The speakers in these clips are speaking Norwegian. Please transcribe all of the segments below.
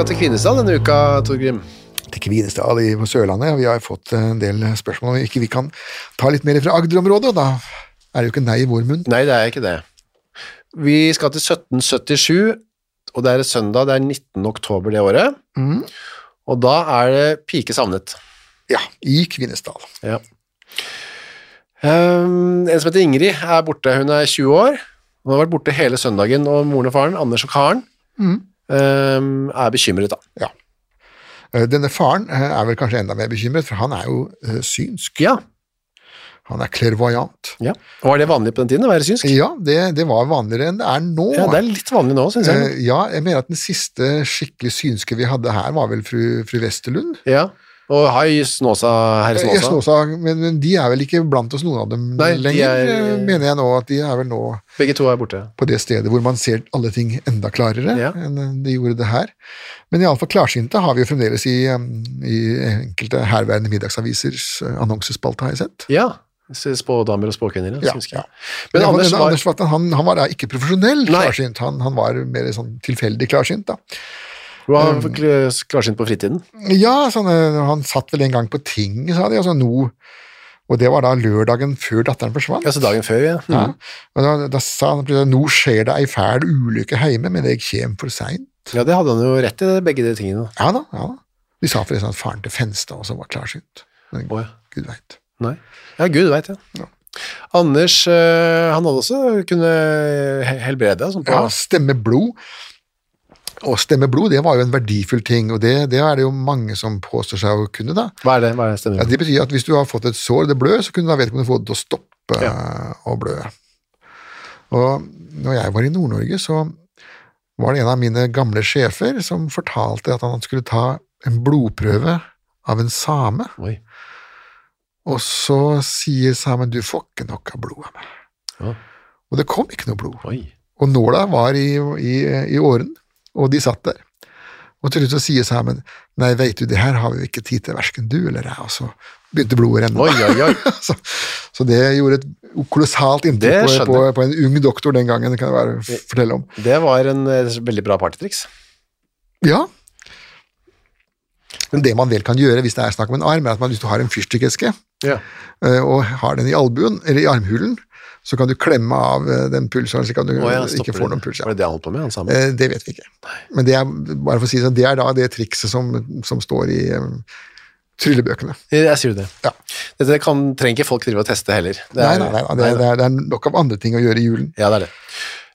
Skal til Kvinesdal denne uka, Torgrim. til Kvinesdal i- på Sørlandet. Vi har fått en del spørsmål om ikke vi kan ta litt mer fra Agder-området, og da er det jo ikke nei i vår munn. Nei, det er ikke det. Vi skal til 1777, og det er søndag, det er 19. oktober det året. Mhm. Og da er det pike savnet. Ja, i Kvinesdal. Ja. Um, en som heter Ingrid er borte, hun er 20 år. Hun har vært borte hele søndagen, og moren og faren, Anders og Karen, Mhm. Um, er bekymret da. Ja. Denne faren eh, er vel kanskje enda mer bekymret, for han er jo eh, synsk. Ja. Han er clairvoyant. ja. Var det vanlig på den tiden å være synsk? Ja, det, det var vanligere enn det er nå. Ja, det er litt vanlig nå, synes jeg. Eh, ja, jeg mener at den siste skikkelig synske vi hadde her, var vel fru, fru Westerlund. Ja. Og hei, Snåsa, herr snåsa. Snåsa. Snåsa, men, men de er vel ikke blant oss, noen av dem Nei, de lenger, er- eh, mener jeg nå. at De er vel nå Begge to er borte. på det stedet hvor man ser alle ting enda klarere Ja. enn de gjorde det her. Men iallfall klarsynte har vi jo fremdeles i, i enkelte herværende middagsavisers annonsespalte, har jeg sett. Ja. Spådamer og spåkvinner, ja. Ja, Men Men Anders var Anders han, han var da ikke profesjonell klarsynt, han, han var mer sånn tilfeldig klarsynt. da. Var han klarsynt på fritiden. Ja, sånn, eh, han satt vel en gang på ting, sa de, altså nå... og det var da lørdagen før datteren forsvant. Altså dagen før, ja. Ja. Mhm. Og da, da sa han plutselig nå skjer det ei fæl ulykke hjemme, men jeg kommer for seint. Ja, det hadde han jo rett i, begge de tingene. Ja da, ja da. De sa forresten at faren til Fenstad også var klarsynt. Men oh, ja. gud veit. Nei. Ja, Gud veit, ja. Ja. Anders, øh, han hadde også kunne helbrede. Sånn på, Ja, stemme blod. Og stemme blod, det var jo en verdifull ting, og det, det er det jo mange som påstår seg å kunne, da. Hva er det? Hva er det Ja, det betyr at hvis du har fått et sår, det blør, så kunne da vedkommende få det til å stoppe Ja. å blø. Og når jeg var i Nord-Norge, så var det en av mine gamle sjefer som fortalte at han skulle ta en blodprøve av en same, Oi. og så sier samen du får ikke nok av blod av meg. Ja. Og det kom ikke noe blod. Oi. Og nåla var i, i, i åren, og de satt der. Og til slutt så sier samen nei, veit du, det her har vi jo ikke tid til, verken du eller jeg, og så begynte blodet å renne. Oi, oi, oi. så, så det gjorde et kolossalt inntrykk på, på, på en ung doktor den gangen, det kan jeg bare fortelle om. Det var en eh, veldig bra partytriks. Ja. Men det man vel kan gjøre hvis det er snakk om en arm, er at man, hvis du har en fyrstikkeske Ja. eh, og har den i albuen, eller i armhulen, så kan du klemme av eh, den pulsen så kan du Å ikke få noen puls. Ja. Var det det han holdt på med, han sammen? Eh, Det vet vi ikke. Men det er, bare for å si det, det er da det trikset som, som står i um, tryllebøkene. Jeg sier det. Ja. Dette kan, trenger ikke folk drive og teste heller. Det er- nei, nei, nei, det, er- det, er, det er nok av andre ting å gjøre i julen. Ja, det er det.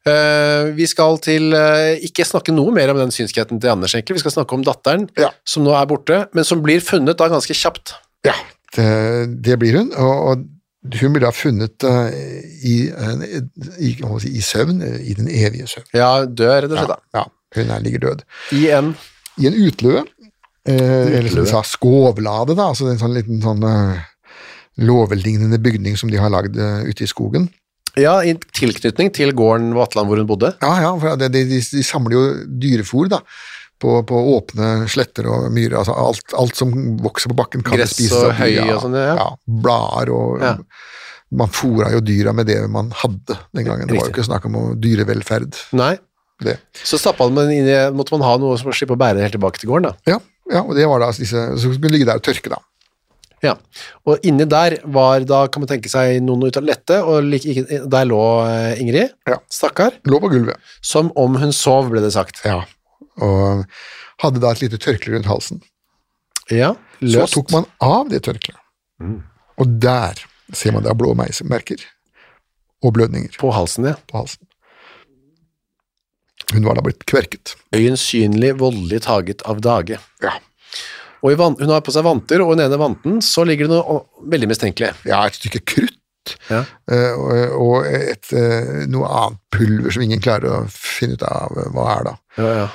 Uh, vi skal til uh, ikke snakke noe mer om den synskheten til Anders, egentlig. Vi skal snakke om datteren, Ja. som nå er borte, men som blir funnet da ganske kjapt. Ja, det, det blir hun, og, og hun blir da funnet eh, i, eh, i, si, i søvn, eh, i den evige søvn. Ja, død, rett og slett. Ja, ja, hun er, ligger død. I en I en utløe, eh, eller som de sa, skovlade, da, altså en sånn liten sånn uh, låvelignende bygning som de har lagd uh, ute i skogen. Ja, i tilknytning til gården Vatland hvor hun bodde. Ja, ja, for de, de, de samler jo dyrefòr, da, på, på åpne sletter og myrer. Altså alt, alt som vokser på bakken kan Gress spises og av dyr, høy og sånn, ja. ja. Blader og Ja. Man fôra jo dyra med det man hadde den gangen. Det var jo ikke snakk om dyrevelferd. Nei. Det. Så stappa man inn i, måtte man ha noe som slippe å bære helt tilbake til gården, da. Ja, ja, og det var da disse som kunne ligge der og tørke, da. Ja. Og inni der var da, kan man tenke seg, noen ut av lette, og like, der lå eh, Ingrid, Ja. stakkar, Lå på gulvet. som om hun sov, ble det sagt. Ja. Og hadde da et lite tørkle rundt halsen. Ja, løst. Så tok man av det tørkleet, og der ser man da blå merker og blødninger På halsen, ja. på halsen. Hun var da blitt kverket. Øyensynlig voldelig taget av dage. Ja. Og i van hun har på seg vanter, og i den ene vanten så ligger det noe veldig mistenkelig. ja, et stykke krutt Ja. eh, og, og et, eh, noe annet pulver som ingen klarer å finne ut av eh, hva er da. Ja, ja.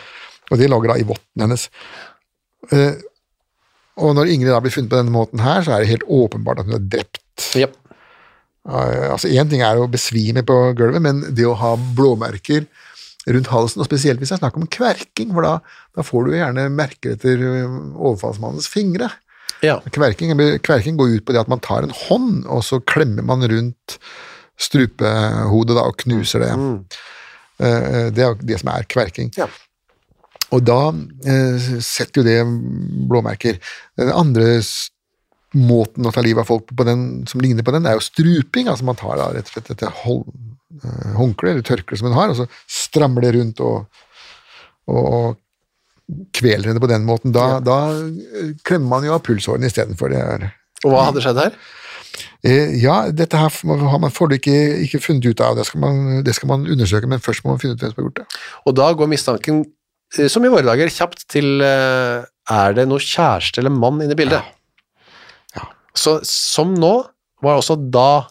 Og de lager da i votten hennes. Eh, og når Ingrid da blir funnet på denne måten her, så er det helt åpenbart at hun er drept. Yep. Eh, altså Én ting er å besvime på gulvet, men det å ha blåmerker rundt halsen, og spesielt hvis det er snakk om kverking, for da, da får du gjerne merker etter eh, overfallsmannens fingre. Ja. Kverking, kverking går ut på det at man tar en hånd, og så klemmer man rundt strupehodet da, og knuser det. Eh, Det er det som er kverking. Ja. Og da eh, setter jo det blåmerker. Den andre måten å ta livet av folk på den, som ligner på den, er jo struping. altså Man tar da rett og slett dette eh, håndkle eller tørkle som hun har, og så strammer det rundt og, og kveler henne på den måten. Da, da eh, klemmer man jo av pulsårene istedenfor. Det Og hva hadde skjedd her? Eh, Ja, dette her har man foreløpig ikke, ikke funnet ut av. Det skal, man, det skal man undersøke, men først må man finne ut hvem som har gjort det. Og da går mistanken, som i våre dager, kjapt til eh, er det noe kjæreste eller mann inne i bildet? Ja. Så som nå, var også da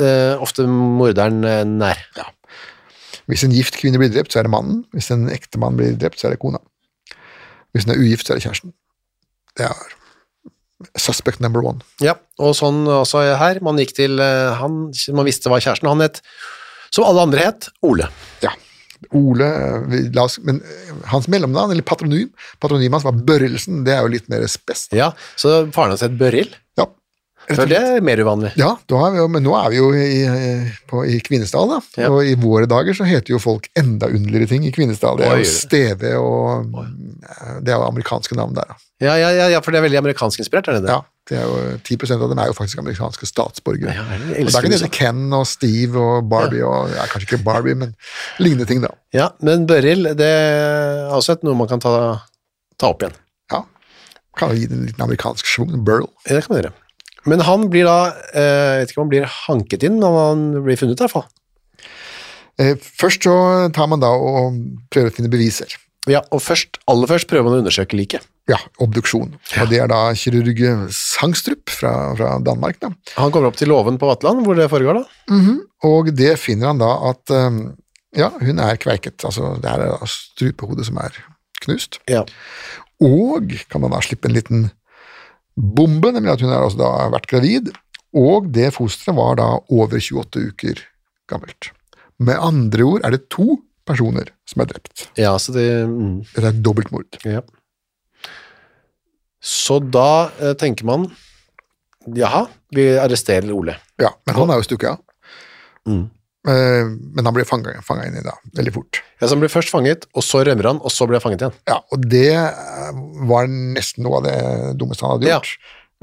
eh, ofte morderen eh, nær. Hvis en gift kvinne blir drept, så er det mannen. Hvis en ektemann blir drept, så er det kona. Hvis en er ugift, så er det kjæresten. Det er suspect number one. Ja, og sånn også her. Man gikk til eh, han, man visste hva kjæresten Han het, som alle andre het, Ole. Ja. Ole oss, Men eh, hans mellomnavn, eller patronym, patronymet hans var Børrelsen. Det er jo litt mer spes. Ja, så faren hans het Børrild. Ja. For det er mer uvanlig. Ja, er vi jo, men nå er vi jo i, på, i Kvinesdal, da. Ja. Og i våre dager så heter jo folk enda underligere ting i Kvinesdal. Det er jo Steve og Det er jo amerikanske navn der, da. Ja, ja, ja, ja, for det er veldig amerikanskinspirert det det? Ja, det er jo 10 av dem er jo faktisk amerikanske statsborgere. Ja, og da kan det hete Ken og Steve og Barbie og ja, Kanskje ikke Barbie, men lignende ting, da. Ja, men Børil, det er også et noe man kan ta, ta opp igjen. Ja. Kan jo gi det en liten amerikansk schwung. Burl. Ja, Det kan man gjøre. Men han blir da, eh, jeg vet ikke om han blir hanket inn, men han blir funnet i hvert fall. Eh, først så tar man da og prøver å finne beviser. Ja, og først, aller først prøver man å undersøke liket. Ja, obduksjon. Og det er da kirurg Sangstrup fra, fra Danmark, da. Han kommer opp til låven på Vatland, hvor det foregår da. Og det finner han da at um, ja, hun er kverket. Altså det er strupehodet som er knust. Ja. Og kan man da slippe en liten bombe, nemlig at hun har altså vært gravid. Og det fosteret var da over 28 uker gammelt. Med andre ord er det to personer som er drept. Ja, så det, mm, Dette er dobbeltmord. ja. Så da eh, tenker man, jaha, vi arresterer Ole. Ja, men han er jo stukket av. Mm. Eh, Men han ble fanga inn i det veldig fort. Ja, så han blir først fanget, og så rømmer han, og så blir han fanget igjen. Ja, og det eh, var nesten noe av det dummeste han hadde Ja. gjort.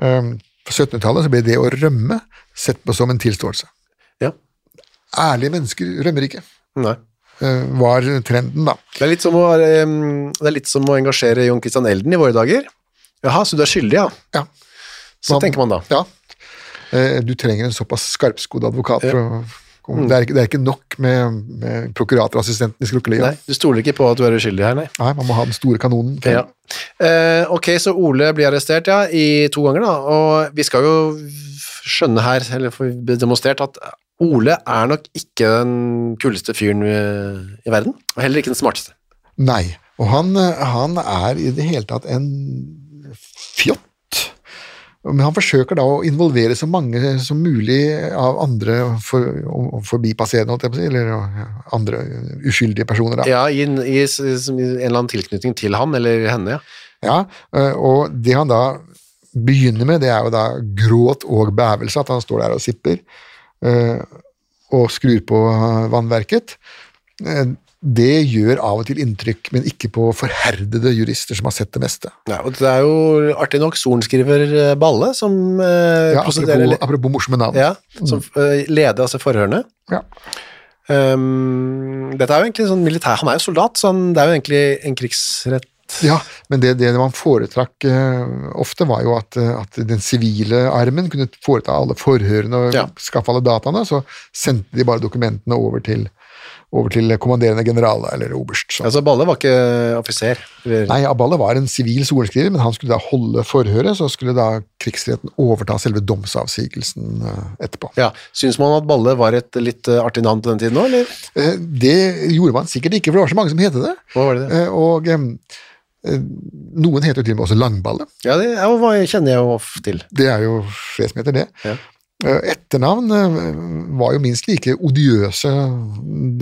Um, På 1700-tallet så ble det å rømme sett på som en tilståelse. Ja. Ærlige mennesker rømmer ikke, Nei. eh, var trenden da. Det er litt som å, eh, det er litt som å engasjere Jon Christian Elden i våre dager. Jaha, så du er skyldig, ja. Ja. Så Man- tenker man da. ja. Eh, Du trenger en såpass skarpskodd advokat. Ja. For å, komme- det, er ikke, det er ikke nok med, med prokuratorassistenten i skrukkelia. Nei, du stoler ikke på at du er uskyldig her, nei. Nei, man må ha den store kanonen. Ja. Eh, ok, så Ole blir arrestert, ja, i to ganger da, og vi skal jo skjønne her, eller få demonstrert at Ole er nok ikke den kuleste fyren i, i verden, og heller ikke den smarteste. Nei, og han, eh, han er i det hele tatt en fjott. Men han forsøker da å involvere så mange som mulig av andre for, forbipasserende, eller andre uskyldige personer. da. Ja, i, i, i en eller annen tilknytning til han eller henne, ja. Ja, eh, og det han da begynner med, det er jo da gråt og bævelse, at han står der og sipper eh, og skrur på vannverket. Det gjør av og til inntrykk, men ikke på forherdede jurister som har sett det meste. ja. Og det er jo artig nok sorenskriver eh, Balle som eh, Ja, apropos, apropos morsomme navn. Ja, som eh, leder altså forhørene. Ja. Um, dette er jo egentlig sånn militær, han er jo soldat, så han, det er jo egentlig en krigsrett. Ja, men det, det man foretrakk eh, ofte, var jo at, eh, at den sivile armen kunne foreta alle forhørene og Ja. skaffe alle dataene, så sendte de bare dokumentene over til, over til kommanderende general eller oberst. Så. Altså Balle var ikke offiser. Nei, Aballe var en sivil sorenskriver, men han skulle da holde forhøret, så skulle da krigsretten overta selve domsavsigelsen eh, etterpå. Ja, Syns man at Balle var et litt eh, artig navn på den tiden nå, eller? Eh, Det gjorde man sikkert ikke, for det var så mange som het det. Hva var det? det? Og noen heter jo til og med også Langballe. Ja, det er hva kjenner jeg jo ofte til. Det er jo flere som heter det. Ja. Eh, Etternavn eh, var jo minst like odiøse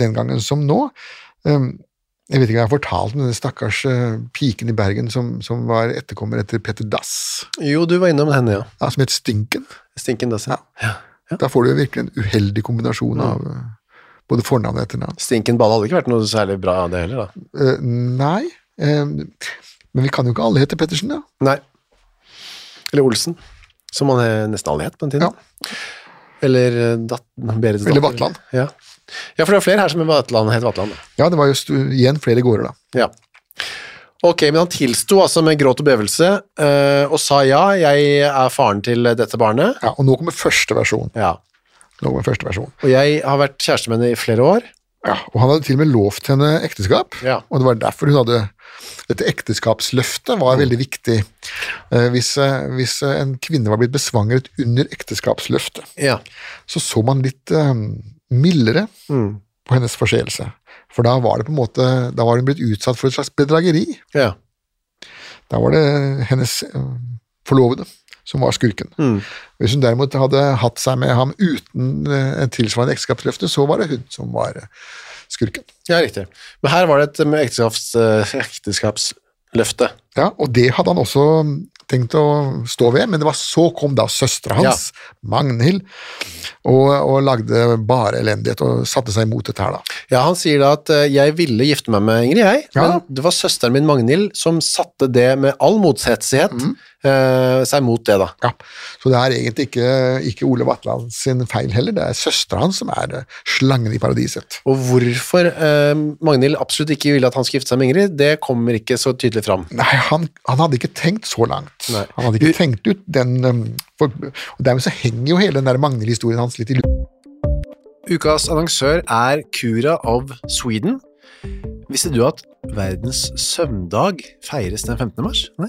den gangen som nå. Eh, Jeg vet ikke om jeg har fortalt om denne stakkars piken i Bergen som, som var etterkommer etter Petter Dass, Jo, du var innom henne, ja. ja, som het Stinken. Stinken Dass. Ja. Ja. Da får du virkelig en uheldig kombinasjon av eh, både fornavn og etternavn. Stinken Balle hadde ikke vært noe særlig bra det heller, da. Uh, nei, uh, men vi kan jo ikke alle hete Pettersen, da. Nei. Eller Olsen, som han eh, nesten alle het på den tiden. Eller eh, dat Berets Eller datter. Vatland. Ja. ja, for det var flere her som Vatland. Het Vatland. Ja, det var jo igjen flere gårder, da. Ja. Ok, men han tilsto altså med gråt og bevelse, uh, og sa ja, jeg er faren til dette barnet. Ja, og nå kommer første versjon. Ja. Nå kommer første versjon. Og jeg har vært kjæreste med henne i flere år. Ja, og han hadde til og med lovt henne ekteskap, Ja. og det var derfor hun hadde Dette ekteskapsløftet var veldig viktig. Eh, hvis, eh, hvis eh, en kvinne var blitt besvangret under ekteskapsløftet, Ja. så så man litt mildere Mm. på hennes forseelse. For da var det på en måte, da var hun blitt utsatt for et slags bedrageri. ja. Da var det hennes forlovede som var skurken. Mm. Hvis hun derimot hadde hatt seg med ham uten et tilsvarende ekteskapsløfte, så var det hun som var skurken. Ja, riktig. Men her var det et ekteskaps, eh, ekteskapsløfte. Ja, og det hadde han også tenkt å stå ved, men det var så kom da søstera hans, Magnhild, og, og lagde bare elendighet og satte seg imot dette her, da. Ja, han sier da at eh, jeg ville gifte meg med Ingrid, jeg, Ja. men det var søsteren min Magnhild som satte det med all motsetsighet eh, seg mot det, da. Ja, Så det er egentlig ikke, ikke Ole Vatland sin feil heller, det er søstera hans som er eh, slangen i paradiset. Og hvorfor eh, Magnhild absolutt ikke ville at han skulle gifte seg med Ingrid, det kommer ikke så tydelig fram. Nei, han, han hadde ikke tenkt så langt. Nei. Han hadde ikke tenkt ut den um, for, Og dermed så henger jo hele den der Magnhild-historien hans litt i lufta. Ukas annonsør er Cura of Sweden. Visste du at verdens søvndag feires den 15. mars? Nei.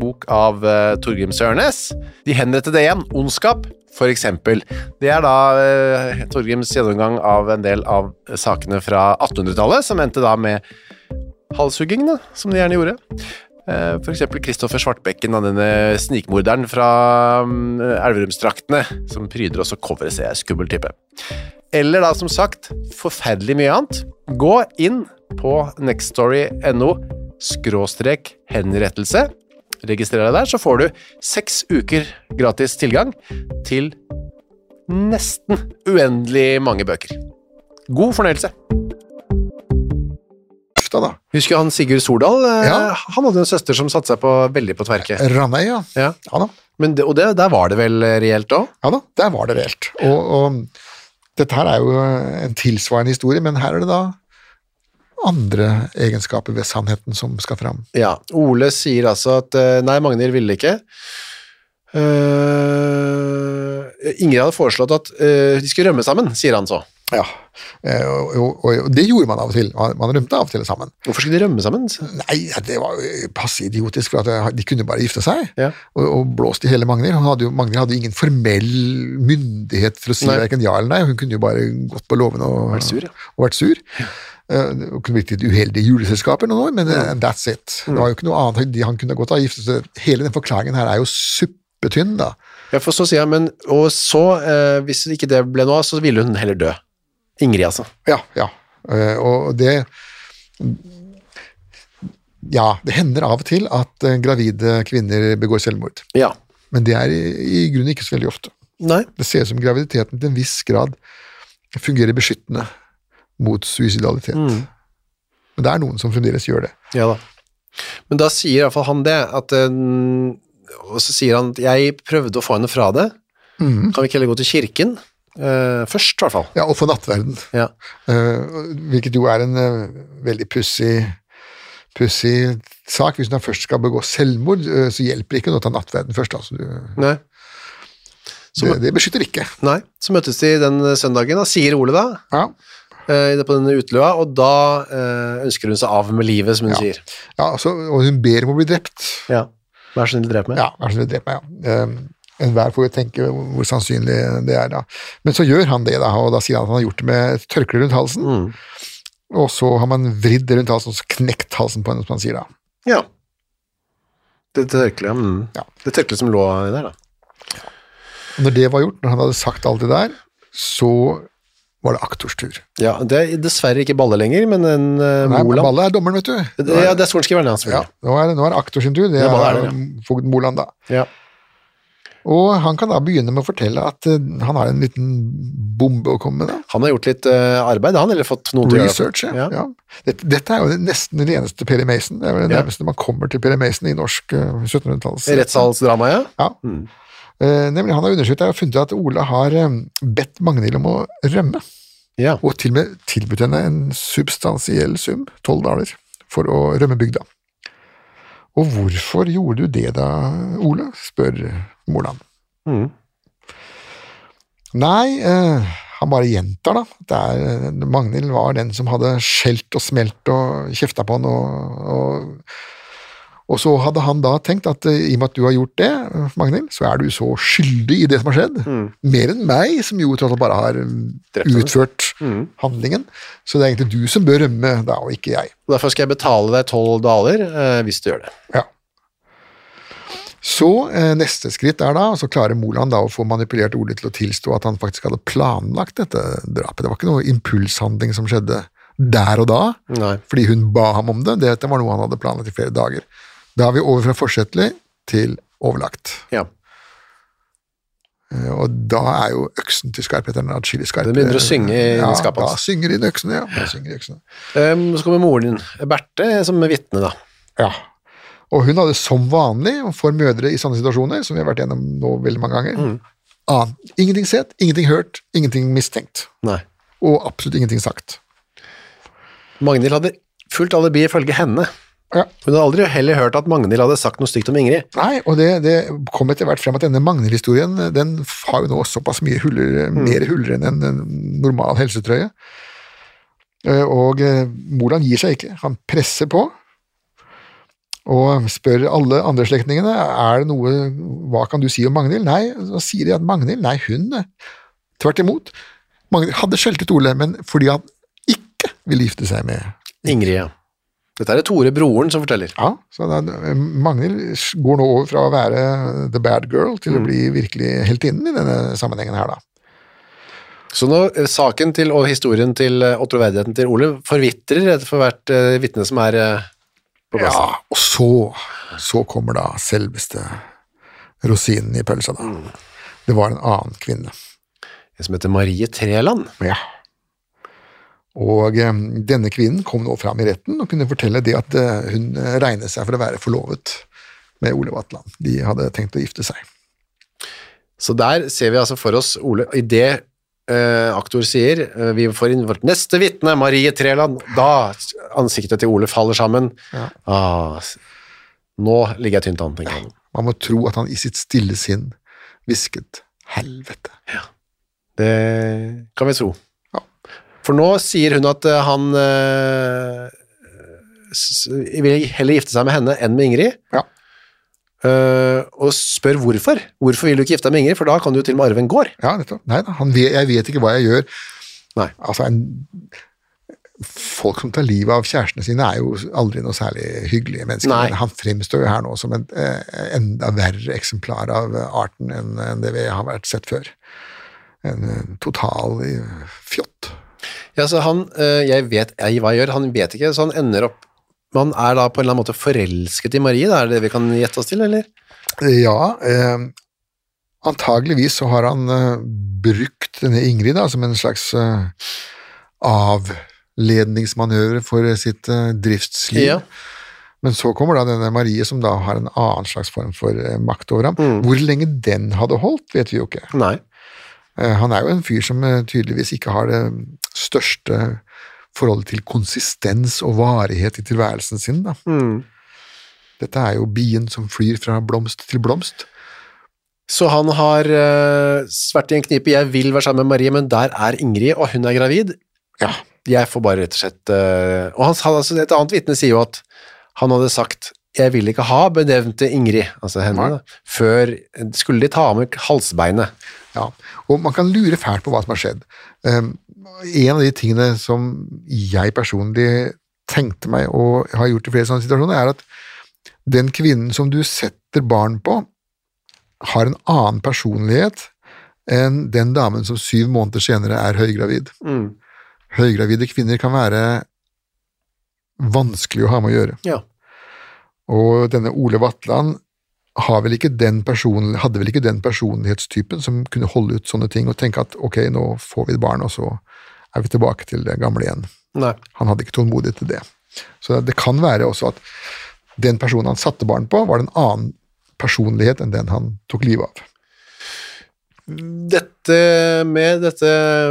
bok av uh, Torgrim Sørnes. De henrettede igjen. Ondskap, eksempel. Det er da uh, Torgrims gjennomgang av en del av sakene fra 1800-tallet, som endte da med halshugging, som de gjerne gjorde. Uh, for eksempel Kristoffer Svartbekken, og denne snikmorderen fra um, Elverumsdraktene, som pryder også coveret, ser jeg. Skummel type. Eller da, som sagt, forferdelig mye annet. Gå inn på nextstory.no skråstrek henrettelse registrer deg der, så får du seks uker gratis tilgang til nesten uendelig mange bøker. God fornøyelse. Da. Husker han Sigurd Stordal? Eh, Ja. Han hadde en søster som satte seg på, veldig på tverke. Ranøy, ja. Ja. Ja det, og det, der var det vel eh, reelt òg? Ja da, der var det reelt. Og, og dette her er jo en tilsvarende historie, men her er det da andre egenskaper ved sannheten som skal fram. Ja. Ole sier altså at eh, nei, Magnhild ville ikke. Uh, Ingrid hadde foreslått at uh, de skulle rømme sammen, sier han så. Ja, og, og, og det gjorde man av og til. Man, rømte av og til sammen. Hvorfor skulle de rømme sammen? Nei, det var passe idiotisk, for at de kunne bare gifte seg. Ja. Og, og blåst i hele Magnhild. Magnhild hadde jo ingen formell myndighet til å si verken ja eller nei. Hun kunne jo bare gått på låven og Vært sur, ja. Og vært sur. Eh, Det kunne blitt litt uheldige juleselskaper noen år, men eh, that's it. Mm. Det var jo ikke noe annet han kunne godt ha giftet Hele den forklaringen her er jo suppetynn, da. Ja, for så sier han, men og så, eh, hvis ikke det ble noe av, så ville hun heller dø. Ingrid, altså. Ja, ja. Eh, Og det Ja, det hender av og til at eh, gravide kvinner begår selvmord. Ja. Men det er i, i grunnen ikke så veldig ofte. Nei. Det ser ut som graviditeten til en viss grad fungerer beskyttende mot suicidalitet. Men det er noen som fremdeles gjør det. Ja da. Men da sier iallfall han det, at eh, Og så sier han at jeg prøvde å få henne fra det. Kan vi ikke heller gå til kirken? Uh, først, i hvert fall. Ja, og for nattverden. Ja. Uh, hvilket jo er en uh, veldig pussig pussig sak. Hvis du først skal begå selvmord, så hjelper det ikke å ta nattverden først. Altså. Du. Så- det, det beskytter ikke. Nei. Så møtes de den søndagen, da, sier Ole da, Ja. Eh, på denne utløa, og da eh, ønsker hun seg av med livet, som hun Ja. sier. Ja, altså, og hun ber om å bli drept. Ja. Vær så snill, drep meg. Ja, vær så snill, drep meg, ja. Um, Enhver får jo tenke hvor sannsynlig det er, da. Men så gjør han det, da, og da sier han at han har gjort det med et tørkle rundt halsen. Mm. Og så har man vridd det rundt halsen og så knekt halsen på henne, som han sier da. Ja. Det tørkleet mm. Ja. Det tørkleet som lå der, da. Når det var gjort, når han hadde sagt alt det der, så var det aktors tur. Ja, Det er dessverre ikke Balle lenger, men en uh, Nei, Moland. Balle er dommeren, vet du. Det, ja, det er sorenskriveren, ja, Ja, nå er, nå er aktor sin tur. Det det er, er det, fogd Moland, da. Ja. Og han kan da begynne med å fortelle at uh, han har en liten bombe å komme med. da. Han har gjort litt uh, arbeid, han, eller fått noe til å gjøre det. Research, ja. Ja. Dette, dette er jo nesten det eneste Peri Mason. Det er vel det nærmeste man kommer til Peri Mason i norsk uh, 1700-talls. Rettssalsdrama, ja. Ja. Eh, nemlig Han har undersøkt det og funnet at Ola har bedt Magnhild om å rømme, ja. og til og med tilbudt henne en substansiell sum, tolv daler, for å rømme bygda. Og hvorfor gjorde du det da, Ole? spør Moland. Mm. Nei, eh, han bare gjentar, da. Det er, eh, Magnhild var den som hadde skjelt og smelt og kjefta på han, og, og, og så hadde han da tenkt at eh, i og med at du har gjort det, Magnhild, så er du så skyldig i det som har skjedd. Mer enn meg, som jo tross alt bare har henne. utført handlingen. Så det er egentlig du som bør rømme da, og ikke jeg. Og Derfor skal jeg betale deg tolv daler eh, hvis du gjør det. Ja. Så eh, neste skritt er da, så klarer Moland da å få manipulert Ole til å tilstå at han faktisk hadde planlagt dette drapet. Det var ikke noe impulshandling som skjedde der og da, Nei. fordi hun ba ham om det. Dette var noe han hadde planlagt i flere dager. Da er vi over fra forsettlig til overlagt. Ja. Eh, Og da er jo øksen til skarpheteren atskillig skarpere. Den begynner å synge i ja, skapet Da synger de øksene, ja. Da synger øksene. Um, så kommer moren din, Berthe, som vitne, da. Ja. Og hun hadde som vanlig, for mødre i sånne situasjoner, som vi har vært gjennom nå veldig mange ganger, an, ingenting sett, ingenting hørt, ingenting mistenkt. Nei. Og absolutt ingenting sagt. Magnhild hadde fullt alibi ifølge henne. Ja. Hun hadde aldri heller hørt at Magnhild hadde sagt noe stygt om Ingrid. Nei, og det, det kom etter hvert frem at denne Magnhild-historien den har jo nå såpass mye huller, mer huller enn en normal helsetrøye. Eh, Og eh, Moland gir seg ikke, han presser på. Og spør alle andre slektningene er det noe, hva kan du si om Magnhild. Nei, så sier de at Magnhild, nei, hun eh, Tvert imot. Magnhild hadde skjelt ut Ole, men fordi han ikke ville gifte seg med Ingrid. Dette er det Tore, broren, som forteller. Ja, så da, Magnhild går nå over fra å være the bad girl til å bli virkelig heltinnen i denne sammenhengen her, da. Så nå, eh, saken til, og historien til eh, og troverdigheten til Ole forvitrer etter for hvert uh, vitne som er uh, på plass. Ja, og så, så kommer da selveste rosinen i pølsa, da. Det var en annen kvinne. En som heter Marie Treland. Ja. Og eh, denne kvinnen kom nå fram i retten og kunne fortelle det at eh, hun eh, regnet seg for å være forlovet med Ole Vatland. De hadde tenkt å gifte seg. Så der ser vi altså for oss Ole, i det uh, aktor sier, uh, vi får inn vårt neste vitne, Marie Treland, da ansiktet til Ole faller sammen. Ja. Ah, nå ligger jeg tynt an, tenker han. Man må tro at han i sitt stille sinn hvisket 'helvete'. Det kan vi tro. For nå sier hun at eh, han eh, vil heller gifte seg med henne enn med Ingrid, Ja. Uh, og spør hvorfor. Hvorfor vil du ikke gifte deg med Ingrid, for da kan du jo til og med arve en gård. Ja. Nei da, jeg vet ikke hva jeg gjør. Nei. Altså, en, folk som tar livet av kjærestene sine, er jo aldri noe særlig hyggelige mennesker. Nei. Men han fremstår jo her nå som en eh, enda verre eksemplar av arten enn det vi har vært sett før. En total fjott. Ja, så han, eh, jeg vet jeg, hva jeg gjør, han vet ikke, så han ender opp Man er da på en eller annen måte forelsket i Marie, da er det det vi kan gjette oss til, eller? Ja, eh, antageligvis så har han eh, brukt denne Ingrid da, som en slags eh, avledningsmanøver for sitt eh, driftsliv. Ja. Men så kommer da denne Marie, som da har en annen slags form for eh, makt over ham. Mm. Hvor lenge den hadde holdt, vet vi jo ikke. Nei. Eh, Han er jo en fyr som eh, tydeligvis ikke har det største forholdet til konsistens og varighet i tilværelsen sin. Da. Mm. Dette er jo bien som flyr fra blomst til blomst. Så han har uh, vært i en knipe, jeg vil være sammen med Marie, men der er Ingrid, og hun er gravid. Ja, Jeg får bare rett og slett uh, Og han, han, altså, et annet vitne sier jo at han hadde sagt jeg vil ikke ha benevnte Ingrid, altså henne, da, før skulle de ta av meg halsbeinet. Ja, og man kan lure fælt på hva som har skjedd. Um, en av de tingene som jeg personlig tenkte meg og har gjort i flere sånne situasjoner, er at den kvinnen som du setter barn på, har en annen personlighet enn den damen som syv måneder senere er høygravid. Mm. Høygravide kvinner kan være vanskelig å ha med å gjøre. Ja. Og denne Ole Vatland har vel person, hadde vel ikke den personlighetstypen som kunne holde ut sånne ting og tenke at ok, nå får vi et barn, og så er vi tilbake til det gamle igjen. Nei. Han hadde ikke tålmodighet til det. Så det kan være også at den personen han satte barn på, var en annen personlighet enn den han tok livet av. Dette med dette,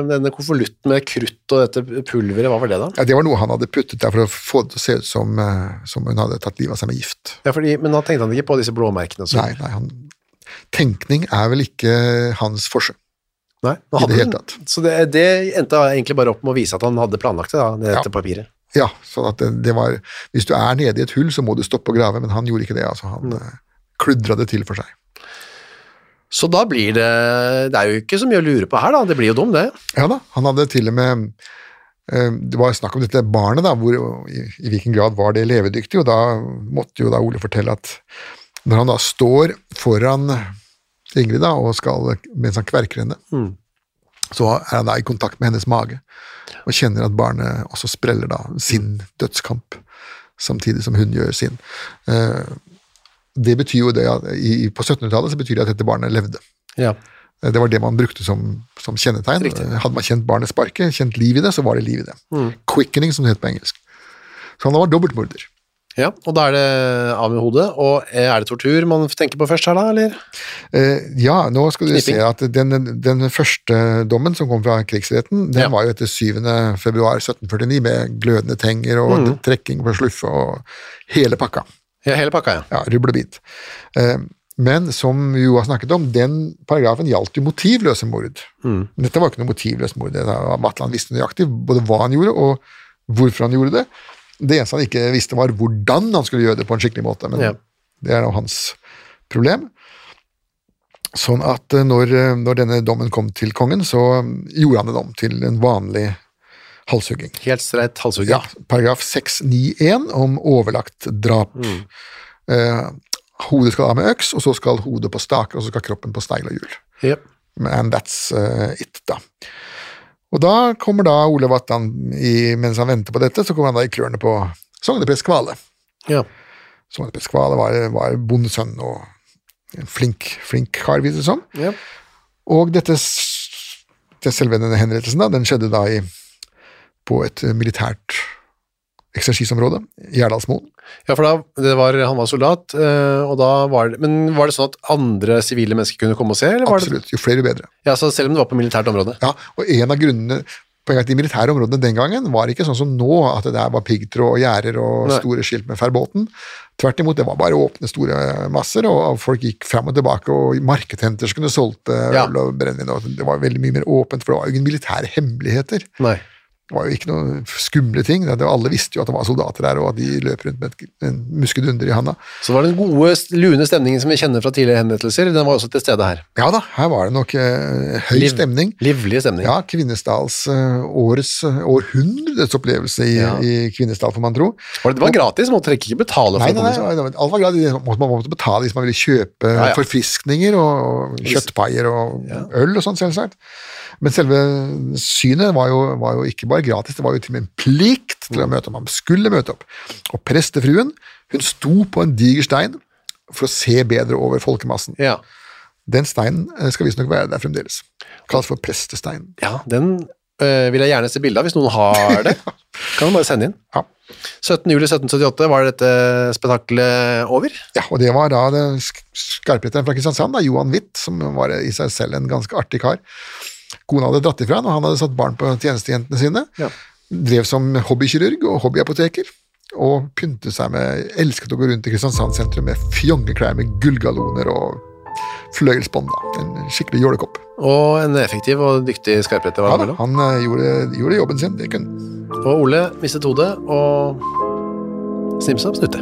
denne konvolutten med krutt og dette pulveret, hva var det da? Ja, Det var noe han hadde puttet der for å få det til å se ut som, eh, som hun hadde tatt livet av seg med gift. Ja, fordi, men da tenkte han ikke på disse blåmerkene. sånn. Nei, nei, han, tenkning er vel ikke hans forse. Nei, I det hele tatt. Så det, det endte egentlig bare opp med å vise at han hadde planlagt det, da, det Ja. papiret. Ja, sånn at det, det var Hvis du er nede i et hull, så må du stoppe å grave, men han gjorde ikke det. altså Han mm. kludra det til for seg. Så da blir det Det er jo ikke så mye å lure på her, da. Det blir jo dum, det. Ja da, han hadde til og med eh, Det var snakk om dette barnet, da, hvor, i, i hvilken grad var det levedyktig, og da måtte jo da Ole fortelle at når han da står foran Ingrid da, og skal, mens han kverker henne, Mm. så er han da i kontakt med hennes mage, og kjenner at barnet også spreller da sin dødskamp, samtidig som hun gjør sin. Eh, det betyr jo det at i, På 1700-tallet så betyr det at dette barnet levde. Ja. Eh, Det var det man brukte som, som kjennetegn. Riktig. Hadde man kjent barnet sparke, kjent liv i det, så var det liv i det. Mm. Quickening, som det heter på engelsk. Så han var dobbeltmorder. Ja, og da er det av med hodet, og eh, er det tortur man tenker på først her da, eller? Eh, ja, nå skal du Knipping. se at den, den første dommen som kom fra krigsretten, den Ja. var jo etter 7. februar 1749 med glødende tenger og Mm. trekking på sluffe og hele pakka. Ja, hele pakka, ja. Ja, rubbel og bit. Eh, men som vi jo har snakket om, den paragrafen gjaldt jo motivløse mord. Mm. Men dette var ikke noe motivløst mord. Det Matland visste nøyaktig både hva han gjorde og hvorfor han gjorde det. Det eneste han ikke visste, var hvordan han skulle gjøre det på en skikkelig måte. Men Ja. det er jo hans problem. Sånn at eh, når, eh, når denne dommen kom til kongen, så gjorde han den om til en vanlig halshugging. Helt streit halshugging. Ja, paragraf 691 om overlagt drap. Eh, hodet skal av med øks, og så skal hodet på staker, og så skal kroppen på steil og hjul. Yep. And that's uh, it, da. Og da kommer da Ole Vatland, i, mens han venter på dette, så kommer han da i klørne på sogneprest Kvale. Ja. Sogneprest Kvale var, var bondesønn og en flink, flink kar, viser det som. Ja. Og dette, det selve denne henrettelsen da, den skjedde da i, på et eh, militært eksersisområde, Gjerdalsmoen. Ja, for da, det var, han var soldat, eh, og da var det, men var det sånn at andre sivile mennesker kunne komme og se, eller var det? Absolutt, jo flere jo bedre. Ja, så selv om det var på militært område. Ja, og en av grunnene Poenget at De militære områdene den gangen var ikke sånn som nå, at det der var piggtråd og gjerder og Nei. store skilt med ferbåten. Tvert imot, det var bare åpne, store masser, og folk gikk fram og tilbake, og markedhenter som kunne solgt eh, Ja. og brennevin. Det var veldig mye mer åpent, for det var jo ingen militære hemmeligheter. Nei. Det var jo ikke noen skumle ting. Alle visste jo at det var soldater der, og at de løp rundt med en muskedunder i handa. Så var den gode, lune stemningen som vi kjenner fra tidligere henrettelser, den var også til stede her. Ja da, her var det nok eh, høy Liv- stemning. Livlig stemning. Ja, Kvinesdals eh, årets eh, århundrets opplevelse i, Ja. i Kvinesdal, får man tro. Var det, det var gratis, måtte dere ikke betale for Nei, nei, nei, nei, alt var gratis. Man måtte betale hvis man ville kjøpe Ja, ja. forfriskninger og, og kjøttpaier og øl og sånn, selvsagt. Men selve synet var jo, var jo ikke bare gratis, det var jo til og med en plikt til å møte opp. Man skulle møte opp. Og prestefruen hun sto på en diger stein for å se bedre over folkemassen. Ja. Den steinen eh, skal visstnok være der fremdeles. Kalles for prestesteinen. ja, den øh, vil jeg gjerne se bilde av, hvis noen har det. Kan du bare sende inn. Ja. 17. juli 1778 var dette spetakkelet over. Ja, og det var da skarpretteren fra Kristiansand, da, Johan Witt, som var i seg selv en ganske artig kar. Kona hadde dratt ifra han, og han hadde satt barn på tjenestejentene sine. Ja. Drev som hobbykirurg og hobbyapoteker, og pyntet seg med Elsket å gå rundt i Kristiansand sentrum med fjongeklær med gullgalloner og fløyelsbånd. En skikkelig jålekopp. Og en effektiv og dyktig skarpretter var Ja, han da, han eh, gjorde, gjorde jobben sin. Det kunne. Og Ole mistet hodet og snimsa opp snute.